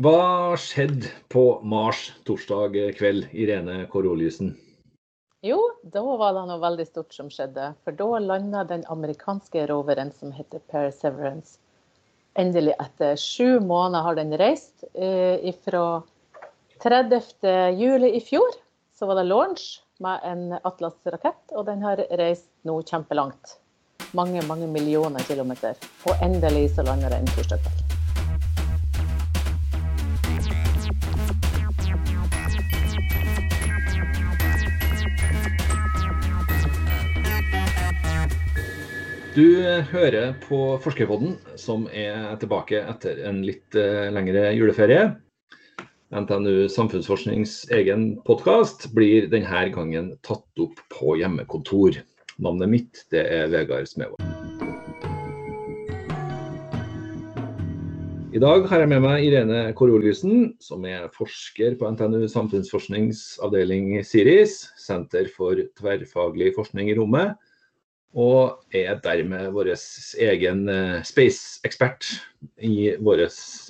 Hva skjedde på Mars torsdag kveld, Irene Kåroljusen? Jo, da var det noe veldig stort som skjedde. For da landa den amerikanske roveren som heter Perseverance. Endelig, etter sju måneder har den reist. Eh, fra 30. juli i fjor så var det launch med en Atlas-rakett, og den har reist nå kjempelangt. Mange, mange millioner kilometer. Og endelig så lander den torsdag kveld. Du hører på Forskerpodden, som er tilbake etter en litt eh, lengre juleferie. NTNU Samfunnsforsknings egen podkast blir denne gangen tatt opp på hjemmekontor. Navnet mitt det er Vegard Smevold. I dag har jeg med meg Irene Koroljussen, som er forsker på NTNU Samfunnsforsknings avdeling SIRIS, Senter for tverrfaglig forskning i rommet og er dermed vår egen eh, space-ekspert i vår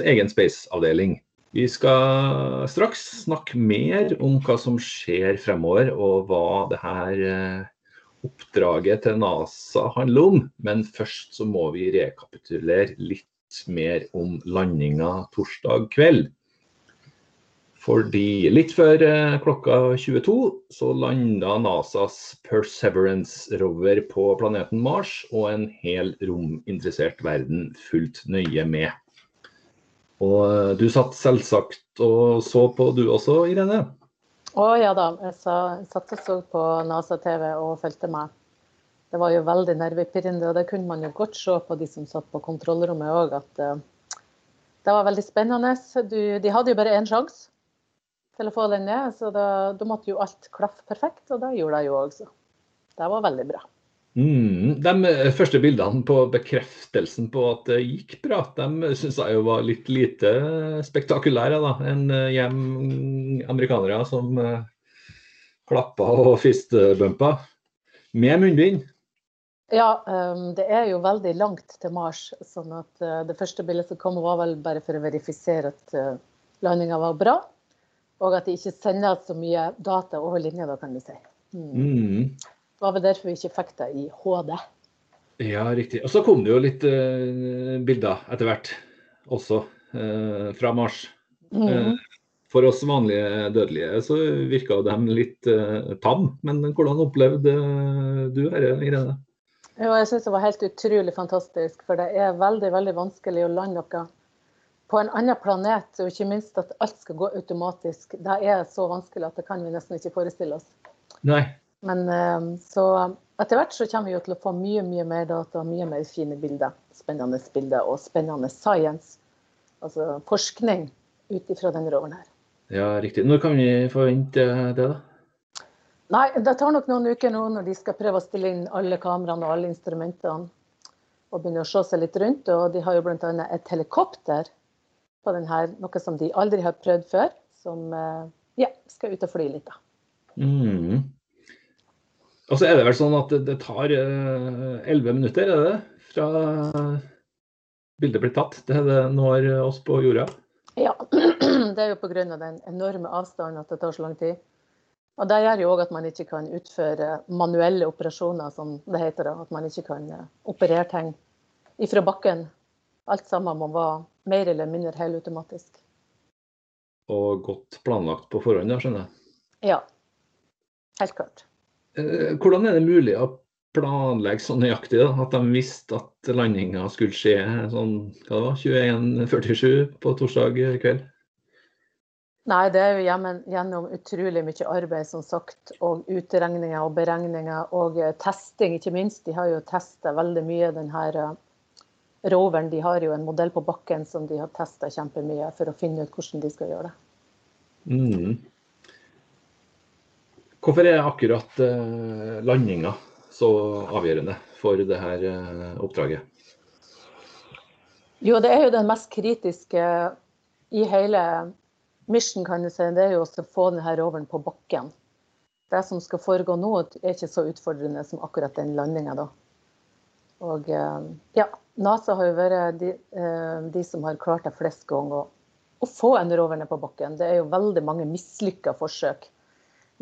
egen space-avdeling. Vi skal straks snakke mer om hva som skjer fremover, og hva det her eh, oppdraget til NASA handler om. Men først så må vi rekapitulere litt mer om landinga torsdag kveld. Fordi litt før eh, klokka 22 så landa NASAs Perseverance-rover på planeten Mars, og en hel rominteressert verden fulgt nøye med. Og eh, du satt selvsagt og så på du også, Irene? Å ja da, jeg satt og så på NASA-TV og fulgte med. Det var jo veldig nervepirrende, og det kunne man jo godt se på de som satt på kontrollrommet òg, at uh, det var veldig spennende. Du, de hadde jo bare én sjanse til å få den ned. Så da, da måtte jo alt klaffe perfekt, og det gjorde jeg jo også. Det var veldig bra. Mm, de eh, første bildene på bekreftelsen på at det gikk bra, de syns jeg jo var litt lite spektakulære. da, En eh, hjem amerikanere som uh, klappa og fistbumpa med munnbind. Ja, um, det er jo veldig langt til Mars. sånn at Det første bildet som kom, var vel bare for å verifisere at landinga var bra. Og at de ikke sender så mye data over linja, da kan vi si. Mm. Mm. Det var vel derfor vi ikke fikk det i HD. Ja, riktig. Og så kom det jo litt uh, bilder etter hvert også uh, fra Mars. Mm. Uh, for oss vanlige dødelige så virka de litt uh, tam. Men hvordan opplevde du dette, Irene? Jo, jeg syns det var helt utrolig fantastisk. For det er veldig, veldig vanskelig å lande noe på en annen planet, og ikke minst at alt skal gå automatisk, det er så vanskelig at det kan vi nesten ikke forestille oss. Nei. Men eh, så etter hvert så kommer vi jo til å få mye mye mer data, mye mer fine bilder. Spennende bilder og spennende science. Altså forskning ut ifra denne roveren her. Ja, riktig. Når kan vi forvente det, da? Nei, Det tar nok noen uker nå når de skal prøve å stille inn alle kameraene og alle instrumentene. Og begynne å se seg litt rundt. Og de har jo bl.a. et helikopter på den her, noe som de aldri har prøvd før. Som eh, ja, skal ut og fly litt, da. Mm. Og så er det vel sånn at det, det tar eh, elleve minutter, er det Fra bildet blir tatt til det når oss på jorda? Ja, det er jo pga. den enorme avstanden at det tar så lang tid. Og Det gjør jo òg at man ikke kan utføre manuelle operasjoner, som det heter. At man ikke kan eh, operere ting ifra bakken. Alt sammen må være mer eller mindre helautomatisk. Og godt planlagt på forhånd, da, skjønner jeg? Ja, helt klart. Eh, hvordan er det mulig å planlegge så nøyaktig da, at de visste at landinga skulle skje sånn, hva det var, 21.47 på torsdag kveld? Nei, det er jo gjennom utrolig mye arbeid, som sagt. Og utregninger og beregninger og eh, testing, ikke minst. De har jo testa veldig mye den her eh, roveren de har jo en modell på bakken som de har testa kjempemye for å finne ut hvordan de skal gjøre det. Mm. Hvorfor er akkurat eh, landinga så avgjørende for det her uh, oppdraget? Jo, det er jo den mest kritiske i hele mission, kan du si. Det er jo å få denne roveren på bakken. Det som skal foregå nå, er ikke så utfordrende som akkurat den landinga, da. Og uh, ja, NASA har jo vært de, eh, de, som har klart det flest ganger. å få en rover ned på bakken. Det er jo veldig mange mislykka forsøk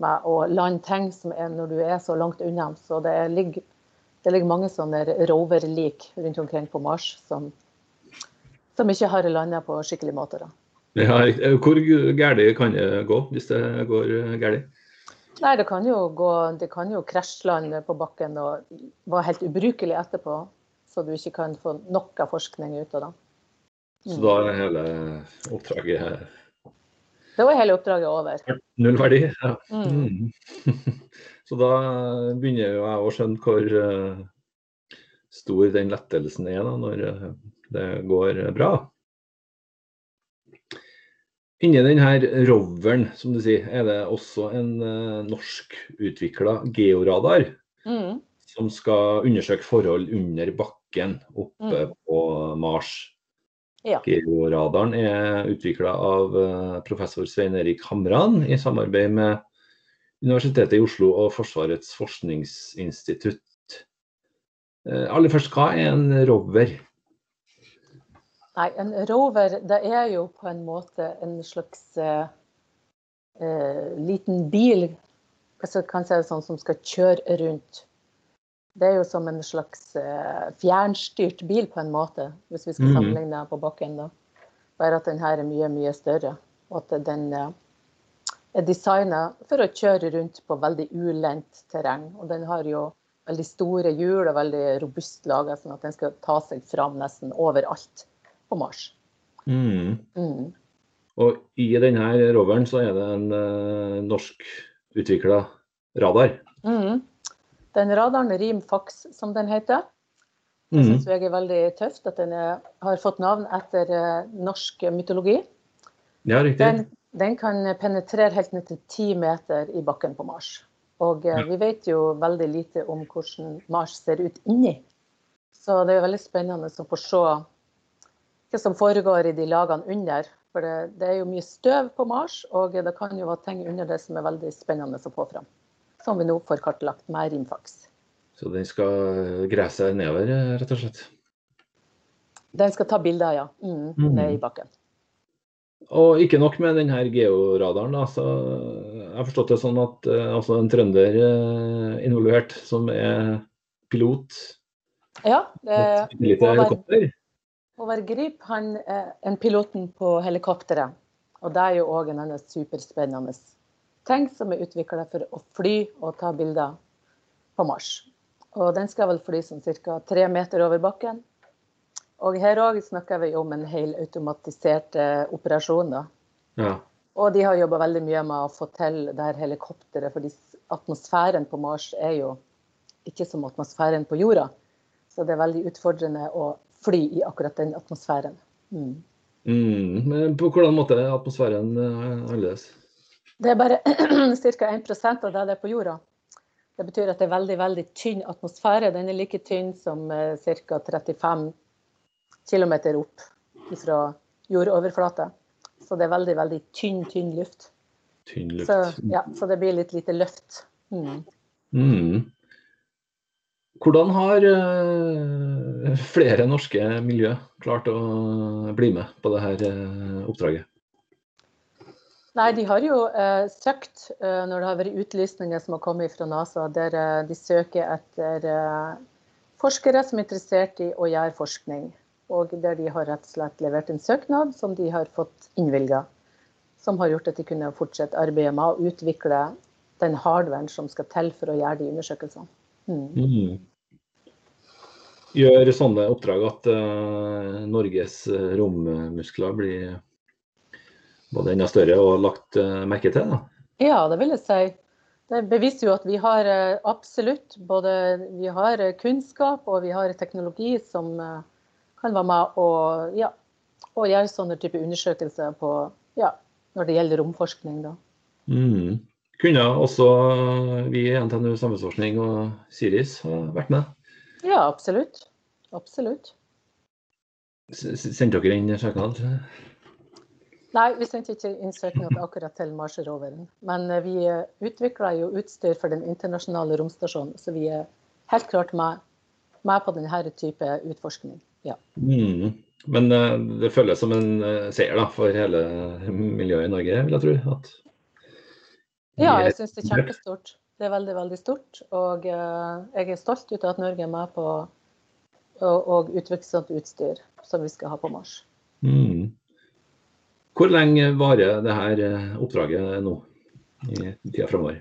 med å lande ting som er når du er så langt unna. Så det ligger, det ligger mange sånne roverlik rundt omkring på Mars som, som ikke har landa på skikkelig måte. da. Ja, hvor galt kan det gå, hvis det går galt? Nei, det kan jo gå, det kan jo krasjlande på bakken og være helt ubrukelig etterpå. Så du ikke kan få noe forskning ut av det. Så da er hele oppdraget Da er hele oppdraget over. Null verdi? Ja. Mm. Mm. Så da begynner jo jeg å skjønne hvor uh, stor den lettelsen er da, når uh, det går bra. Inni denne roveren, som du sier, er det også en uh, norskutvikla georadar Mm. som skal undersøke forhold under bakken oppe Mm. på Mars. Ja. Georadaren er utvikla av uh, professor Svein Erik Hamran i samarbeid med Universitetet i Oslo og Forsvarets forskningsinstitutt. Uh, aller først, hva er en rover? Nei, en rover det er jo på en måte en slags eh, eh, liten bil altså, kan si sånn, som skal kjøre rundt. Det er jo som en slags eh, fjernstyrt bil på en måte, hvis vi skal Mhm. sammenligne på bakken. da. Bare at den her er mye, mye større. Og at den eh, er designa for å kjøre rundt på veldig ulendt terreng. Og den har jo veldig store hjul og veldig robust laga, sånn at den skal ta seg fram nesten overalt på Mars. Mm. Mm. Og i denne roveren så er det en uh, norskutvikla radar. Mm. Den radaren RIM-FAX, som den heter, det Mm. syns jeg er veldig tøft. At den er, har fått navn etter eh, norsk mytologi. Ja, riktig. Den, den kan penetrere helt ned til ti meter i bakken på Mars. Og eh, vi vet jo veldig lite om hvordan Mars ser ut inni. Så det er veldig spennende å få se hva som foregår i de lagene under. For det, det er jo mye støv på Mars, og det kan jo være ting under det som er veldig spennende å få fram. Som vi nå får kartlagt med RIM-FAX. Så den skal seg nedover, eh, rett og slett. Den skal ta bilder, ja. Mm, mm. Ned i bakken. Og ikke nok med denne georadaren. Da, så jeg har forstått det sånn at eh, altså en trønder er involvert, som er pilot. Ja, det Håvard, helikopter. Håvard Grip han er piloten på helikopteret. Og det er jo òg en annen superspennende ting som er utvikla for å fly og ta bilder på Mars. Og den skal vel fly sånn ca. tre meter over bakken. Og her òg snakker vi om en helautomatisert eh, operasjon. da. Ja. Og de har jobba veldig mye med å få til det her helikopteret, fordi atmosfæren på Mars er jo ikke som atmosfæren på jorda. Så det er veldig utfordrende å fly i akkurat den atmosfæren. Mm. Mm. Men på hvordan måte er atmosfæren eh, annerledes? Det er bare ca. 1% av det det er på jorda. Det betyr at det er veldig veldig tynn atmosfære. Den er like tynn som ca. 35 km opp fra jordoverflata. Så det er veldig veldig tynn, tynn luft. Tynn luft. Så, ja, så det blir litt lite løft. Mm. Mm. Hvordan har eh, flere norske miljø klart å bli med på dette uh, oppdraget? Nei, de har jo eh, søkt eh, når det har vært utlysninger som har kommet fra NASA, der eh, de søker etter eh, forskere som er interessert i å gjøre forskning. Og der de har rett og slett levert en søknad som de har fått innvilga. Som har gjort at de kunne fortsette arbeidet med å utvikle den hardwaren som skal til for å gjøre de undersøkelsene. Mm. Mm. Gjør sånne oppdrag at uh, Norges eh, rommuskler blir både enda større og lagt uh, merke til? Da. Ja, det vil jeg si. Det beviser jo at vi har uh, absolutt både vi har kunnskap og vi har teknologi som kan være med og, ja, og gjøre sånne type undersøkelser på, ja, når det gjelder romforskning. Da. Mm. Kunne også vi i NTNU Samfunnsforskning og Siris ha vært med? Ja, absolutt. Absolutt. Sendte dere inn søknad? Nei, vi sendte ikke inn søknad akkurat til Mars-roveren. Men eh, vi utvikla jo utstyr for den internasjonale romstasjonen, så vi er helt klart med, med på denne type utforskning. Ja. Mm. Men det føles som en seier da, for hele miljøet i Norge, vil jeg tro. At ja, jeg syns det er kjempestort. Det er veldig, veldig stort. Og jeg er stolt ut av at Norge er med på å utvikle sånt utstyr som vi skal ha på Mars. Mm. Hvor lenge varer dette oppdraget nå, i tida framover?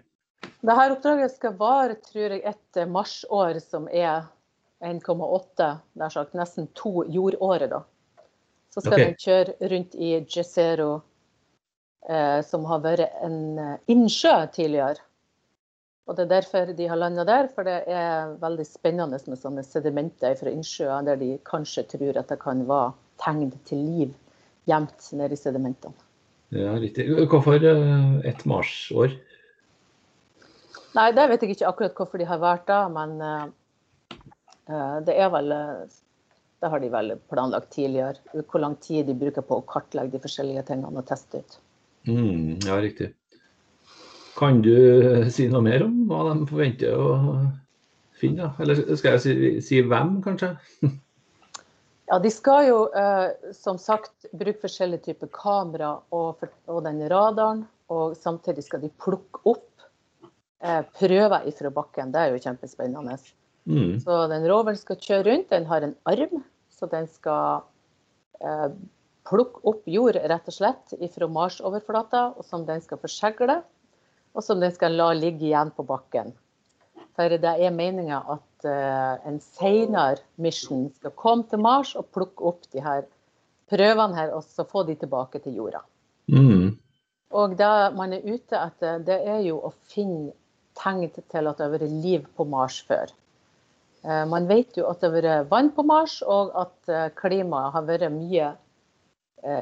Dette oppdraget skal vare tror jeg, et marsår som er 1,8, nær sagt nesten to jordåret. da. Så skal okay. den kjøre rundt i Jezero, eh, som har vært en eh, innsjø tidligere. Og Det er derfor de har landa der, for det er veldig spennende med sånne sedimenter fra innsjøer der de kanskje tror at det kan være tegn til liv gjemt nede i sedimentene. Ja, riktig. Hvorfor eh, et marsår? Nei, det vet jeg ikke akkurat hvorfor de har valgt det, men det er vel Det har de vel planlagt tidligere. Hvor lang tid de bruker på å kartlegge de forskjellige tingene og teste ut. Mm, ja, riktig. Kan du si noe mer om hva de forventer å finne? Eller skal jeg si, si hvem, kanskje? Ja, De skal jo uh, som sagt bruke forskjellige typer kamera og, og den radaren. Og samtidig skal de plukke opp Eh, prøver ifra bakken. Det er jo kjempespennende. Mm. Så den roveren skal kjøre rundt. Den har en arm, så den skal eh, plukke opp jord rett og slett fra Mars-overflata, som den skal forsegle, og som den skal la ligge igjen på bakken. For det er meninga at eh, en senere mission skal komme til Mars og plukke opp de her prøvene her, og så få de tilbake til jorda. Mm. Og det man er ute etter, det er jo å finne tegn til at det har vært liv på Mars før. Eh, man vet jo at det har vært vann på Mars, og at eh, klimaet har vært mye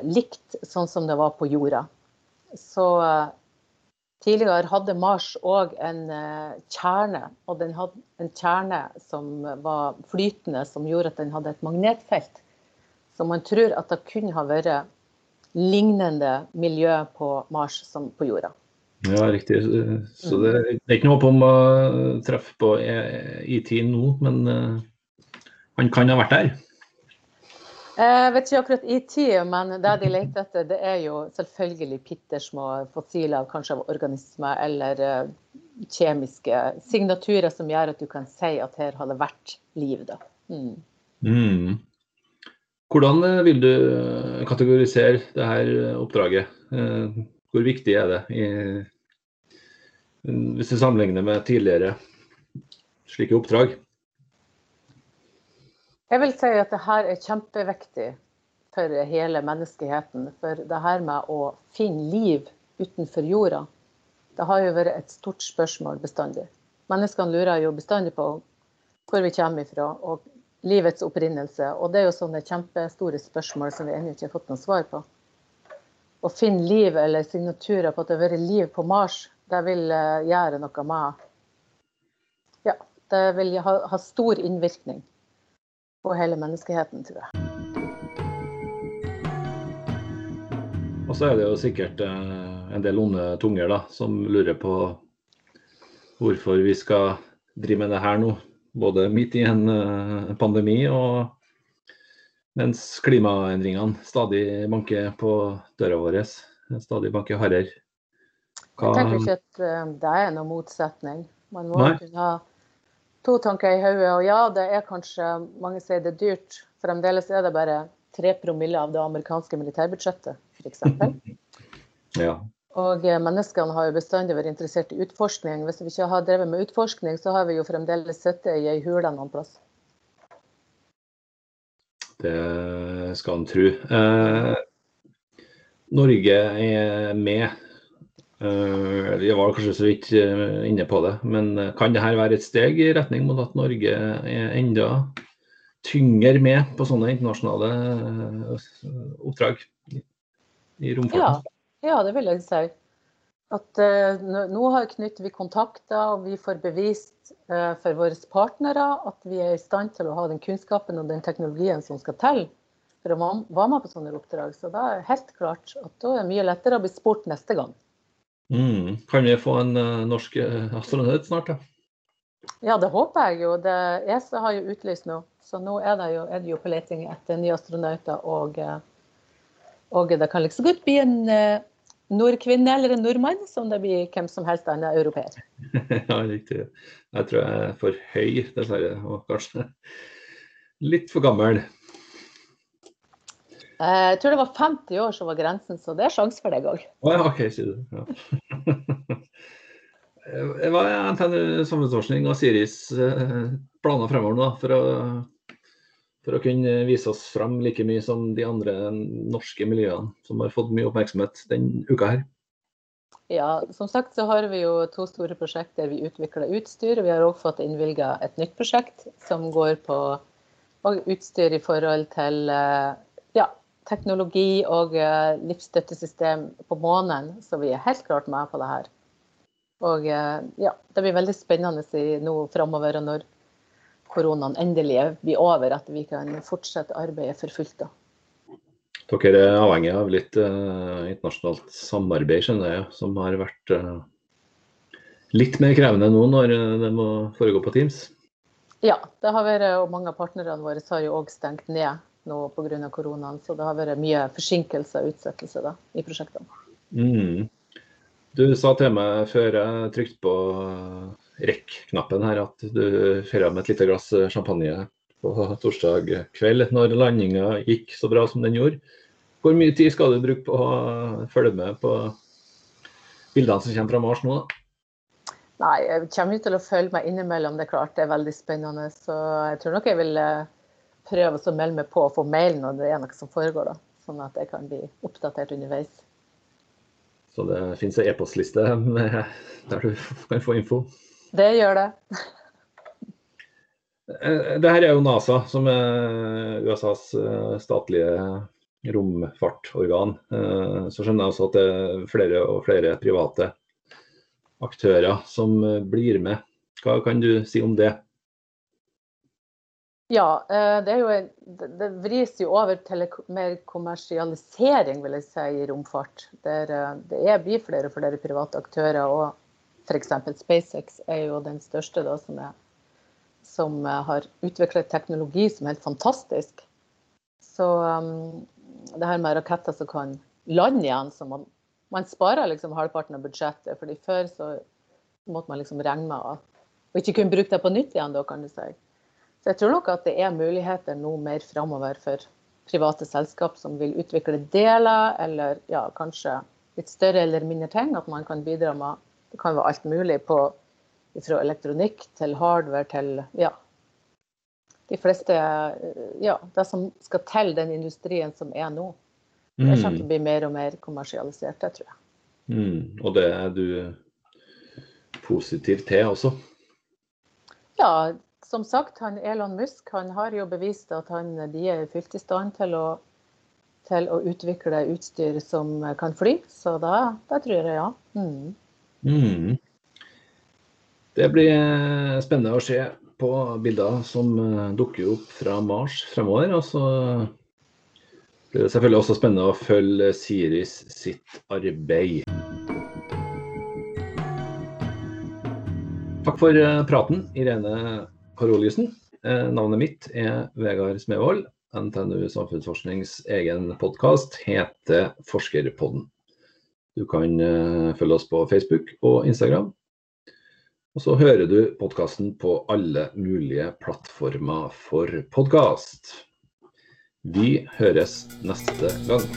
likt sånn som det var på jorda. Så tidligere hadde Mars òg en kjerne, og den hadde en kjerne som var flytende, som gjorde at den hadde et magnetfelt. Så man tror at det kunne ha vært lignende miljø på Mars som på jorda. Ja, riktig. Så det, det er ikke noe håp om å treffe på IT nå, men han kan ha vært der? Jeg vet ikke akkurat i tid, men det de leter etter, det er jo selvfølgelig pittersmå fossiler, kanskje av organismer eller uh, kjemiske signaturer som gjør at du kan si at her har det vært liv. Da. Mm. Mm. Hvordan eh, vil du kategorisere dette oppdraget? Hvor viktig er det i hvis du sammenligner med tidligere slike oppdrag? Jeg vil si at det her er kjempeviktig for hele menneskeheten. For det her med å finne liv utenfor jorda, det har jo vært et stort spørsmål bestandig. Menneskene lurer jo bestandig på hvor vi kommer ifra og livets opprinnelse. Og det er jo sånne kjempestore spørsmål som vi ennå ikke har fått noe svar på. Å finne liv eller signaturer på at det har vært liv på Mars, det vil eh, gjøre noe med Ja, det vil ha, ha stor innvirkning på hele menneskeheten, tror jeg. Og så er det jo sikkert eh, en del onde tunger da, som lurer på hvorfor vi skal drive med det her nå. Både midt i en eh, pandemi og mens klimaendringene stadig banker på døra vår. Stadig banker hardere. Hva... Jeg tenker ikke at eh, det er noen motsetning. Man må Nei. kunne ha to tanker i hodet. Og ja, det er kanskje mange sier det er dyrt. Fremdeles er det bare tre promille av det amerikanske militærbudsjettet, f.eks. ja. Og eh, menneskene har jo bestandig vært interessert i utforskning. Hvis vi ikke har drevet med utforskning, så har vi jo fremdeles sittet i ei hule noen plass. Det skal en tro. Eh, Norge er med vi var kanskje så vidt eh, inne på det, men eh, kan dette være et steg i retning mot at Norge er enda tyngre med på sånne internasjonale oppdrag i romfarten? Ja, ja, det vil jeg si. At nå knytter vi kontakter og vi får bevist for våre partnere at vi er i stand til å ha den kunnskapen og den teknologien som skal til for å være med på sånne oppdrag. Så da er helt klart at da er det mye lettere å bli spurt neste gang. Mm. Kan vi få en uh, norsk uh, astronaut snart, da? Ja, det håper jeg jo. Det ESA har jo utlyst nå Så nå er det jo, er det jo på leting etter nye astronauter, og, eh, og det kan liksom godt bli en uh, nordkvinne eller en nordmann, som det blir hvem som helst annen europeer. ja, riktig. Jeg tror jeg er for høy, dessverre. Og kanskje litt for gammel. Eh, jeg tror det var 50 år som var grensen, så det er sjanse for deg òg. Oh, ja, OK, sier du. Ja. Hva er NTNU samfunnsforskning og Siris eh, planer fremover nå for å, for å kunne vise oss frem like mye som de andre norske miljøene som har fått mye oppmerksomhet denne uka her? Ja, som sagt så har vi jo to store prosjekter. Vi utvikler utstyr. Vi har òg fått innvilga et nytt prosjekt som går på utstyr i forhold til eh, ja, teknologi og uh, livsstøttesystem på månen. Så vi er helt klart med på det her. Og uh, ja, det blir veldig spennende nå framover, og når koronaen endelig blir over, at vi kan fortsette arbeidet for fullt. da. Dere er avhengig av litt uh, internasjonalt samarbeid, skjønner jeg, som har vært uh, litt mer krevende nå når det må foregå på Teams? Ja, det har vært, og mange av partnerne våre har jo òg stengt ned nå pga. koronaen. Så det har vært mye forsinkelser og utsettelser i prosjektene. Mm. Du sa til meg før jeg trykte på rekk-knappen her at du feira med et lite glass champagne på torsdag kveld når landinga gikk så bra som den gjorde. Hvor mye tid skal du bruke på å følge med på bildene som kommer fra Mars nå? Nei, jeg kommer til å følge meg innimellom. Det er klart det er veldig spennende. Så jeg tror nok jeg vil eh, prøve å melde meg på og få mail når det er noe som foregår. da, Sånn at jeg kan bli oppdatert underveis. Så det finnes ei e-postliste der du kan få info. Det gjør det. Eh, det her er jo NASA, som er USAs eh, statlige romfartorgan. Eh, så skjønner jeg også at det er flere og flere private aktører som blir med. Hva kan du si om det? Ja, eh, det, jo, det, vris jo over til mer kommersialisering vil jeg si, i romfart. Der eh, det er, blir flere og flere private aktører. og F.eks. SpaceX er jo den største da, som, er, som eh, har utviklet teknologi som er helt fantastisk. Så um, det her med raketter som kan lande igjen så man, man sparer liksom halvparten av budsjettet. fordi Før så måtte man liksom regne med at Og ikke kunne bruke det på nytt igjen, da, kan du si. Så jeg tror nok at det er muligheter nå mer framover for private selskap som vil utvikle deler, eller ja, kanskje litt større eller mindre ting. At man kan bidra med Det kan være alt mulig på, fra elektronikk til hardware til ja, de fleste Ja, det som skal til den industrien som er nå. Det kommer til å bli mer og mer kommersialisert, det tror jeg. Mm, og det er du positiv til også? Ja, som sagt, han Elon Musk han har jo bevist at han, de er fylt i stand til å, til å, utvikle utstyr som kan fly. Så da, da tror jeg ja. Mm. Mm. Det blir spennende å se på bilder som eh, dukker opp fra Mars fremover. Og så blir det selvfølgelig også spennende å følge Siris sitt arbeid. Takk for eh, praten, Irene Karoliussen. Eh, navnet mitt er Vegard Smevold. NTNU Samfunnsforsknings egen podkast heter Forskerpodden. Du kan uh, følge oss på Facebook og Instagram. Og så hører du podkasten på alle mulige plattformer for podkast. Vi høres neste gang.